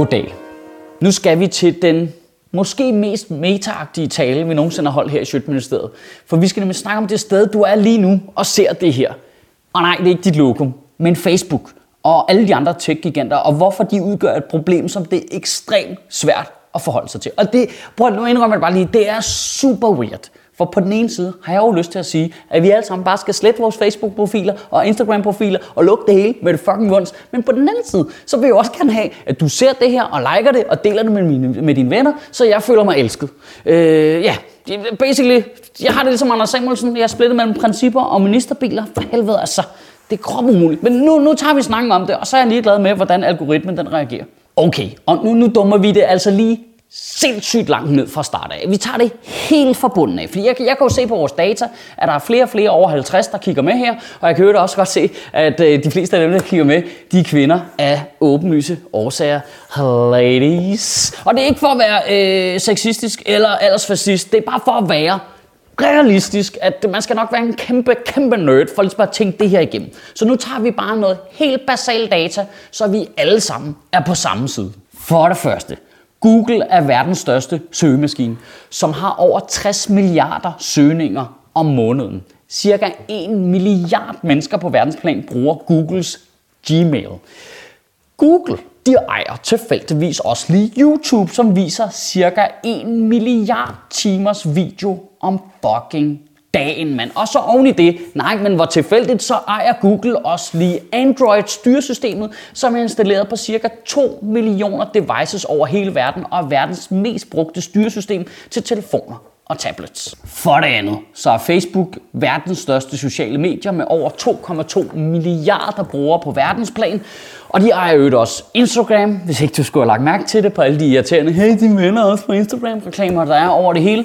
Goddag. Nu skal vi til den måske mest metaagtige tale, vi nogensinde har holdt her i Sjøtministeriet. For vi skal nemlig snakke om det sted, du er lige nu og ser det her. Og nej, det er ikke dit logo, men Facebook og alle de andre tech-giganter, og hvorfor de udgør et problem, som det er ekstremt svært at forholde sig til. Og det, prøv at nu indrømme det bare lige, det er super weird. For på den ene side har jeg jo lyst til at sige, at vi alle sammen bare skal slette vores Facebook-profiler og Instagram-profiler og lukke det hele med det fucking vunds. Men på den anden side, så vil jeg også gerne have, at du ser det her og liker det og deler det med, mine, med dine venner, så jeg føler mig elsket. Øh, ja, basically, jeg har det ligesom Anders Samuelsen, jeg er splittet mellem principper og ministerbiler. For helvede altså, det er krop umuligt. Men nu, nu tager vi snakken om det, og så er jeg lige glad med, hvordan algoritmen den reagerer. Okay, og nu, nu dummer vi det altså lige sindssygt langt ned fra start af. Vi tager det helt fra bunden af, fordi jeg, jeg kan jo se på vores data, at der er flere og flere over 50, der kigger med her, og jeg kan jo også godt se, at øh, de fleste af dem, der kigger med, de er kvinder af åbenlyse årsager. Ladies. Og det er ikke for at være øh, sexistisk eller aldersfascist, det er bare for at være realistisk, at man skal nok være en kæmpe, kæmpe nerd for lige at tænke det her igennem. Så nu tager vi bare noget helt basal data, så vi alle sammen er på samme side. For det første, Google er verdens største søgemaskine, som har over 60 milliarder søgninger om måneden. Cirka 1 milliard mennesker på verdensplan bruger Googles Gmail. Google de ejer tilfældigvis også lige YouTube, som viser cirka 1 milliard timers video om fucking dagen, mand. Og så oven i det, nej, men hvor tilfældigt, så ejer Google også lige Android-styresystemet, som er installeret på cirka 2 millioner devices over hele verden, og er verdens mest brugte styresystem til telefoner og tablets. For det andet, så er Facebook verdens største sociale medier med over 2,2 milliarder brugere på verdensplan. Og de ejer jo også Instagram, hvis ikke du skulle have lagt mærke til det på alle de irriterende, hey, de venner også på Instagram-reklamer, der er over det hele.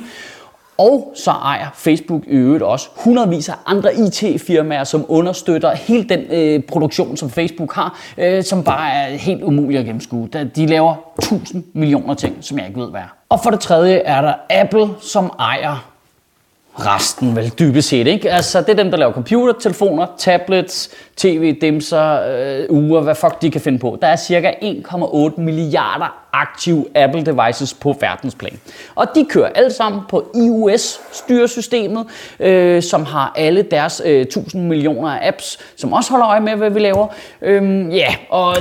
Og så ejer Facebook i øvrigt også hundredvis af andre IT-firmaer, som understøtter hele den øh, produktion, som Facebook har, øh, som bare er helt umulig at gennemskue. De laver 1000 millioner ting, som jeg ikke ved hvad er. Og for det tredje er der Apple, som ejer resten vel dybest set. Ikke? Altså, det er dem, der laver computer, telefoner, tablets, tv, dimser, øh, uger, hvad fuck de kan finde på. Der er cirka 1,8 milliarder aktive Apple devices på verdensplan. Og de kører alle sammen på iOS-styresystemet, øh, som har alle deres øh, 1000 millioner af apps, som også holder øje med, hvad vi laver. Øhm, ja, yeah, og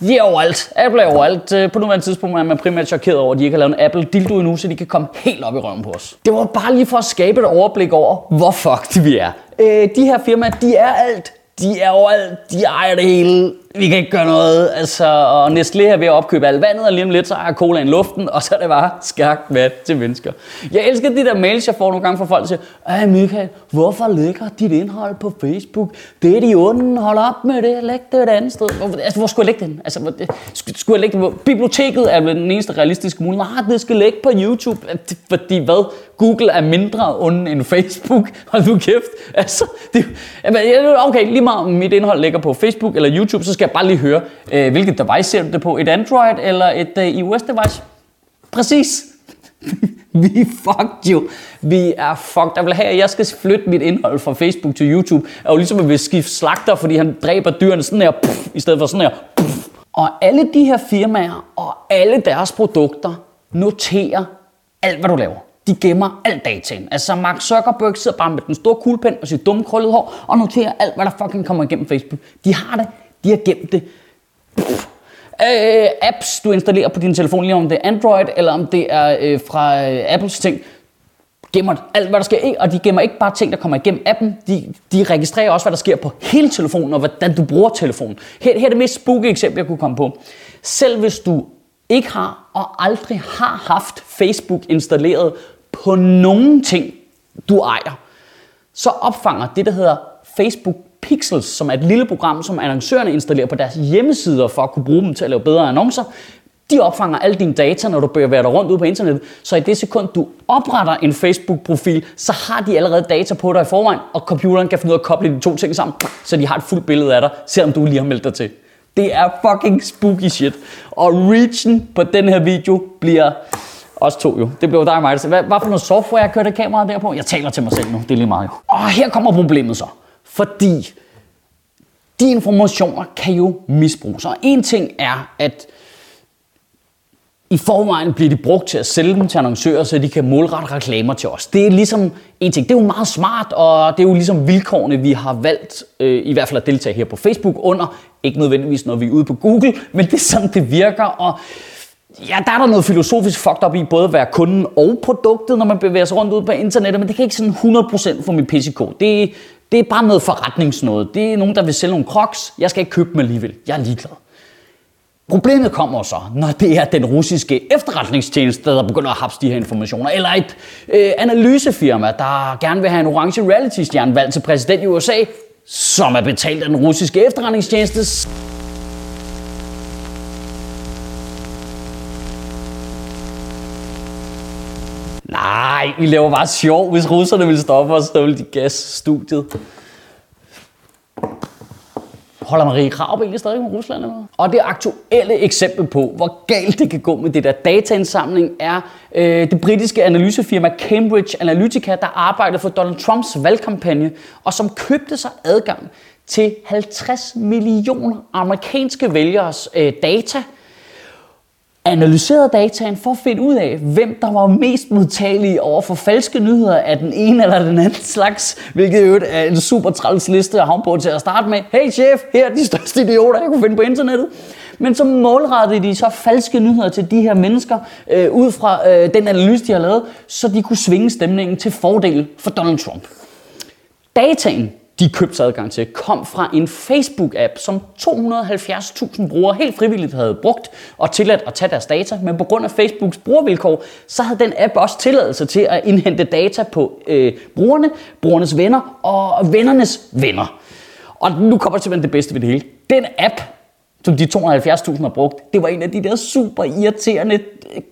de er overalt. Apple er overalt. Øh, på nuværende tidspunkt er man primært chokeret over, at de ikke har lavet en Apple dildo endnu, så de kan komme helt op i røven på os. Det var bare lige for at skabe et overblik over, hvor fucked vi er. Øh, de her firmaer, de er alt de er overalt, de ejer det hele, vi kan ikke gøre noget. Altså, og Nestlé er ved at opkøbe alt vandet, og lige om lidt, så ejer colaen i luften, og så er det bare skagt vand til mennesker. Jeg elsker de der mails, jeg får nogle gange fra folk, der siger, Ej Michael, hvorfor lægger dit indhold på Facebook? Det er de onde, hold op med det, læg det et andet sted. Hvor, altså, hvor skulle jeg lægge den? Altså, hvor, skulle jeg lægge den? Biblioteket er vel den eneste realistiske mulighed. Nej, det skal lægge på YouTube. Fordi hvad? Google er mindre onde end Facebook. Hold nu kæft. Altså, det, okay, lige meget om mit indhold ligger på Facebook eller YouTube, så skal jeg bare lige høre, øh, hvilket device ser du det på? Et Android eller et øh, iOS device? Præcis. vi er fucked jo. Vi er fucked. Jeg vil have, at jeg skal flytte mit indhold fra Facebook til YouTube. Er jo ligesom at vil skifte slagter, fordi han dræber dyrene sådan her, puff, i stedet for sådan her. Puff. Og alle de her firmaer og alle deres produkter noterer alt, hvad du laver. De gemmer al dataen. Altså Mark Zuckerberg sidder bare med den store kuglepen og sit dumme krøllede hår og noterer alt, hvad der fucking kommer igennem Facebook. De har det. De har gemt det. Puff. Øh, apps, du installerer på din telefon, lige om det er Android, eller om det er øh, fra øh, Apples ting, gemmer alt, hvad der sker. Og de gemmer ikke bare ting, der kommer igennem appen, de, de registrerer også, hvad der sker på hele telefonen, og hvordan du bruger telefonen. Her, her er det mest spooky eksempel, jeg kunne komme på. Selv hvis du ikke har og aldrig har haft Facebook installeret på nogen ting, du ejer, så opfanger det, der hedder Facebook Pixels, som er et lille program, som annoncørerne installerer på deres hjemmesider for at kunne bruge dem til at lave bedre annoncer. De opfanger alle dine data, når du bevæger dig rundt ud på internettet. Så i det sekund, du opretter en Facebook-profil, så har de allerede data på dig i forvejen, og computeren kan finde ud af at koble de to ting sammen, så de har et fuldt billede af dig, selvom du lige har meldt dig til. Det er fucking spooky shit. Og reachen på den her video bliver os to jo. Det blev dig og mig. Hvad, hvad for noget software jeg kørte kameraet der på? Jeg taler til mig selv nu. Det er lige meget jo. Og her kommer problemet så. Fordi de informationer kan jo misbruges. Og en ting er, at I forvejen bliver de brugt til at sælge dem til annoncører, så de kan målrette reklamer til os. Det er ligesom en ting. Det er jo meget smart, og det er jo ligesom vilkårene, vi har valgt, øh, i hvert fald at deltage her på Facebook under. Ikke nødvendigvis, når vi er ude på Google, men det er sådan, det virker. Og Ja, der er der noget filosofisk fucked up i både at være kunden og produktet, når man bevæger sig rundt ud på internettet, men det kan ikke sådan 100% få min PCK. Det, det er bare noget forretningsnåde. Det er nogen, der vil sælge nogle crocs. Jeg skal ikke købe dem alligevel. Jeg er ligeglad. Problemet kommer så, når det er den russiske efterretningstjeneste, der begynder at hapse de her informationer, eller et øh, analysefirma, der gerne vil have en orange reality-stjerne valgt til præsident i USA, som er betalt af den russiske efterretningstjeneste. Nej, vi laver bare sjov. Hvis russerne vil stoppe os, så ville de gas studiet. Holder Marie Krav egentlig stadig med Rusland? Eller? Og det aktuelle eksempel på, hvor galt det kan gå med det der dataindsamling, er øh, det britiske analysefirma Cambridge Analytica, der arbejdede for Donald Trumps valgkampagne, og som købte sig adgang til 50 millioner amerikanske vælgeres øh, data, analyserede dataen for at finde ud af, hvem der var mest modtagelige over for falske nyheder af den ene eller den anden slags, hvilket jo er en super træls liste at havne på til at starte med. Hey chef, her er de største idioter, jeg kunne finde på internettet. Men så målrettede de så falske nyheder til de her mennesker, øh, ud fra øh, den analyse, de har lavet, så de kunne svinge stemningen til fordel for Donald Trump. Dataen de købte adgang til, kom fra en Facebook-app, som 270.000 brugere helt frivilligt havde brugt og tilladt at tage deres data. Men på grund af Facebooks brugervilkår, så havde den app også tilladelse til at indhente data på øh, brugerne, brugernes venner og vennernes venner. Og nu kommer simpelthen det bedste ved det hele. Den app som de 270.000 har brugt, det var en af de der super irriterende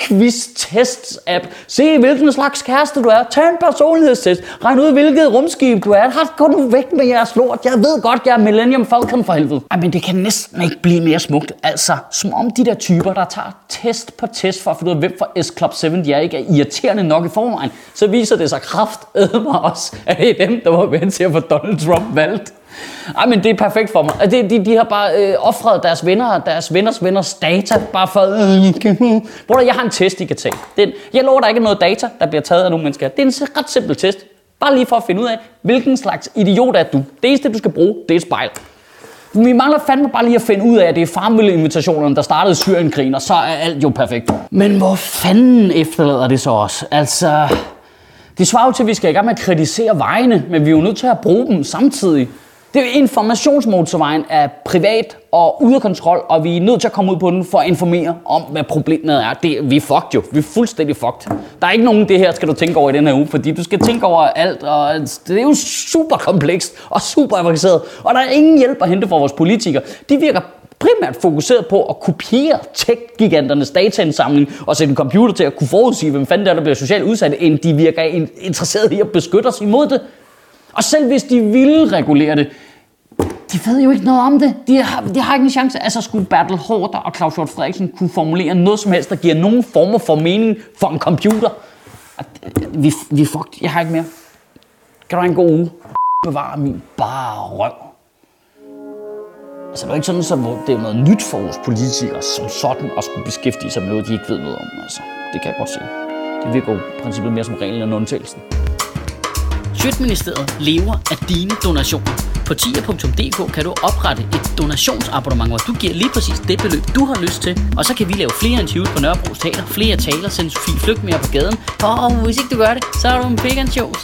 quiz-tests-app. Se, hvilken slags kæreste du er. Tag en personlighedstest. Regn ud, hvilket rumskib du er. Har gå nu væk med jeres lort. Jeg ved godt, jeg er Millennium Falcon for helvede. Ej, men det kan næsten ikke blive mere smukt. Altså, som om de der typer, der tager test på test for at finde ud af, hvem for S Club 7 de er, ikke er irriterende nok i forvejen, så viser det sig kraft mig også, at det er dem, der var med til at få Donald Trump valgt. Ej, men det er perfekt for mig. Altså, de, de, de har bare øh, offret deres venner, deres venners venners data, bare for... Øh, Bror, jeg har en test, I kan tage. Den, jeg lover, der ikke noget data, der bliver taget af nogle mennesker. Det er en ret simpel test. Bare lige for at finde ud af, hvilken slags idiot er du. Det eneste, du skal bruge, det er et spejl. Vi mangler fandme bare lige at finde ud af, at det er farmville-invitationerne, der startede Syrienkrigen, og så er alt jo perfekt. Men hvor fanden efterlader det så os? Altså, det svarer jo til, at vi skal i gang med at kritisere vejene, men vi er jo nødt til at bruge dem samtidig. Det er informationsmotorvejen er privat og ude af kontrol, og vi er nødt til at komme ud på den for at informere om, hvad problemet er. Det, vi er fucked jo. Vi er fuldstændig fucked. Der er ikke nogen det her, skal du tænke over i den her uge, fordi du skal tænke over alt, og det er jo super komplekst og super avanceret, og der er ingen hjælp at hente fra vores politikere. De virker primært fokuseret på at kopiere tech-giganternes dataindsamling og sætte en computer til at kunne forudsige, hvem fanden der, der bliver socialt udsat, end de virker interesseret i at beskytte os imod det. Og selv hvis de ville regulere det, de ved jo ikke noget om det. De har, de har ikke en chance. Altså skulle Bertel Hårder og Claus Hjort Frederiksen kunne formulere noget som helst, der giver nogen former for mening for en computer. Øh, vi, vi fucked. Jeg har ikke mere. Kan du have en god uge? Bevare min bare røv. Altså, det er ikke sådan, at det er noget nyt for vores politikere som sådan at skulle beskæftige sig med noget, de ikke ved noget om. Altså, det kan jeg godt se. Det virker jo i princippet mere som reglen end undtagelsen. Sjøtministeriet lever af dine donationer. På tia.dk kan du oprette et donationsabonnement, hvor du giver lige præcis det beløb, du har lyst til. Og så kan vi lave flere interviews på Nørrebro Teater, flere taler, sende Sofie Flygt mere på gaden. Og hvis ikke du gør det, så er du en vegan shows.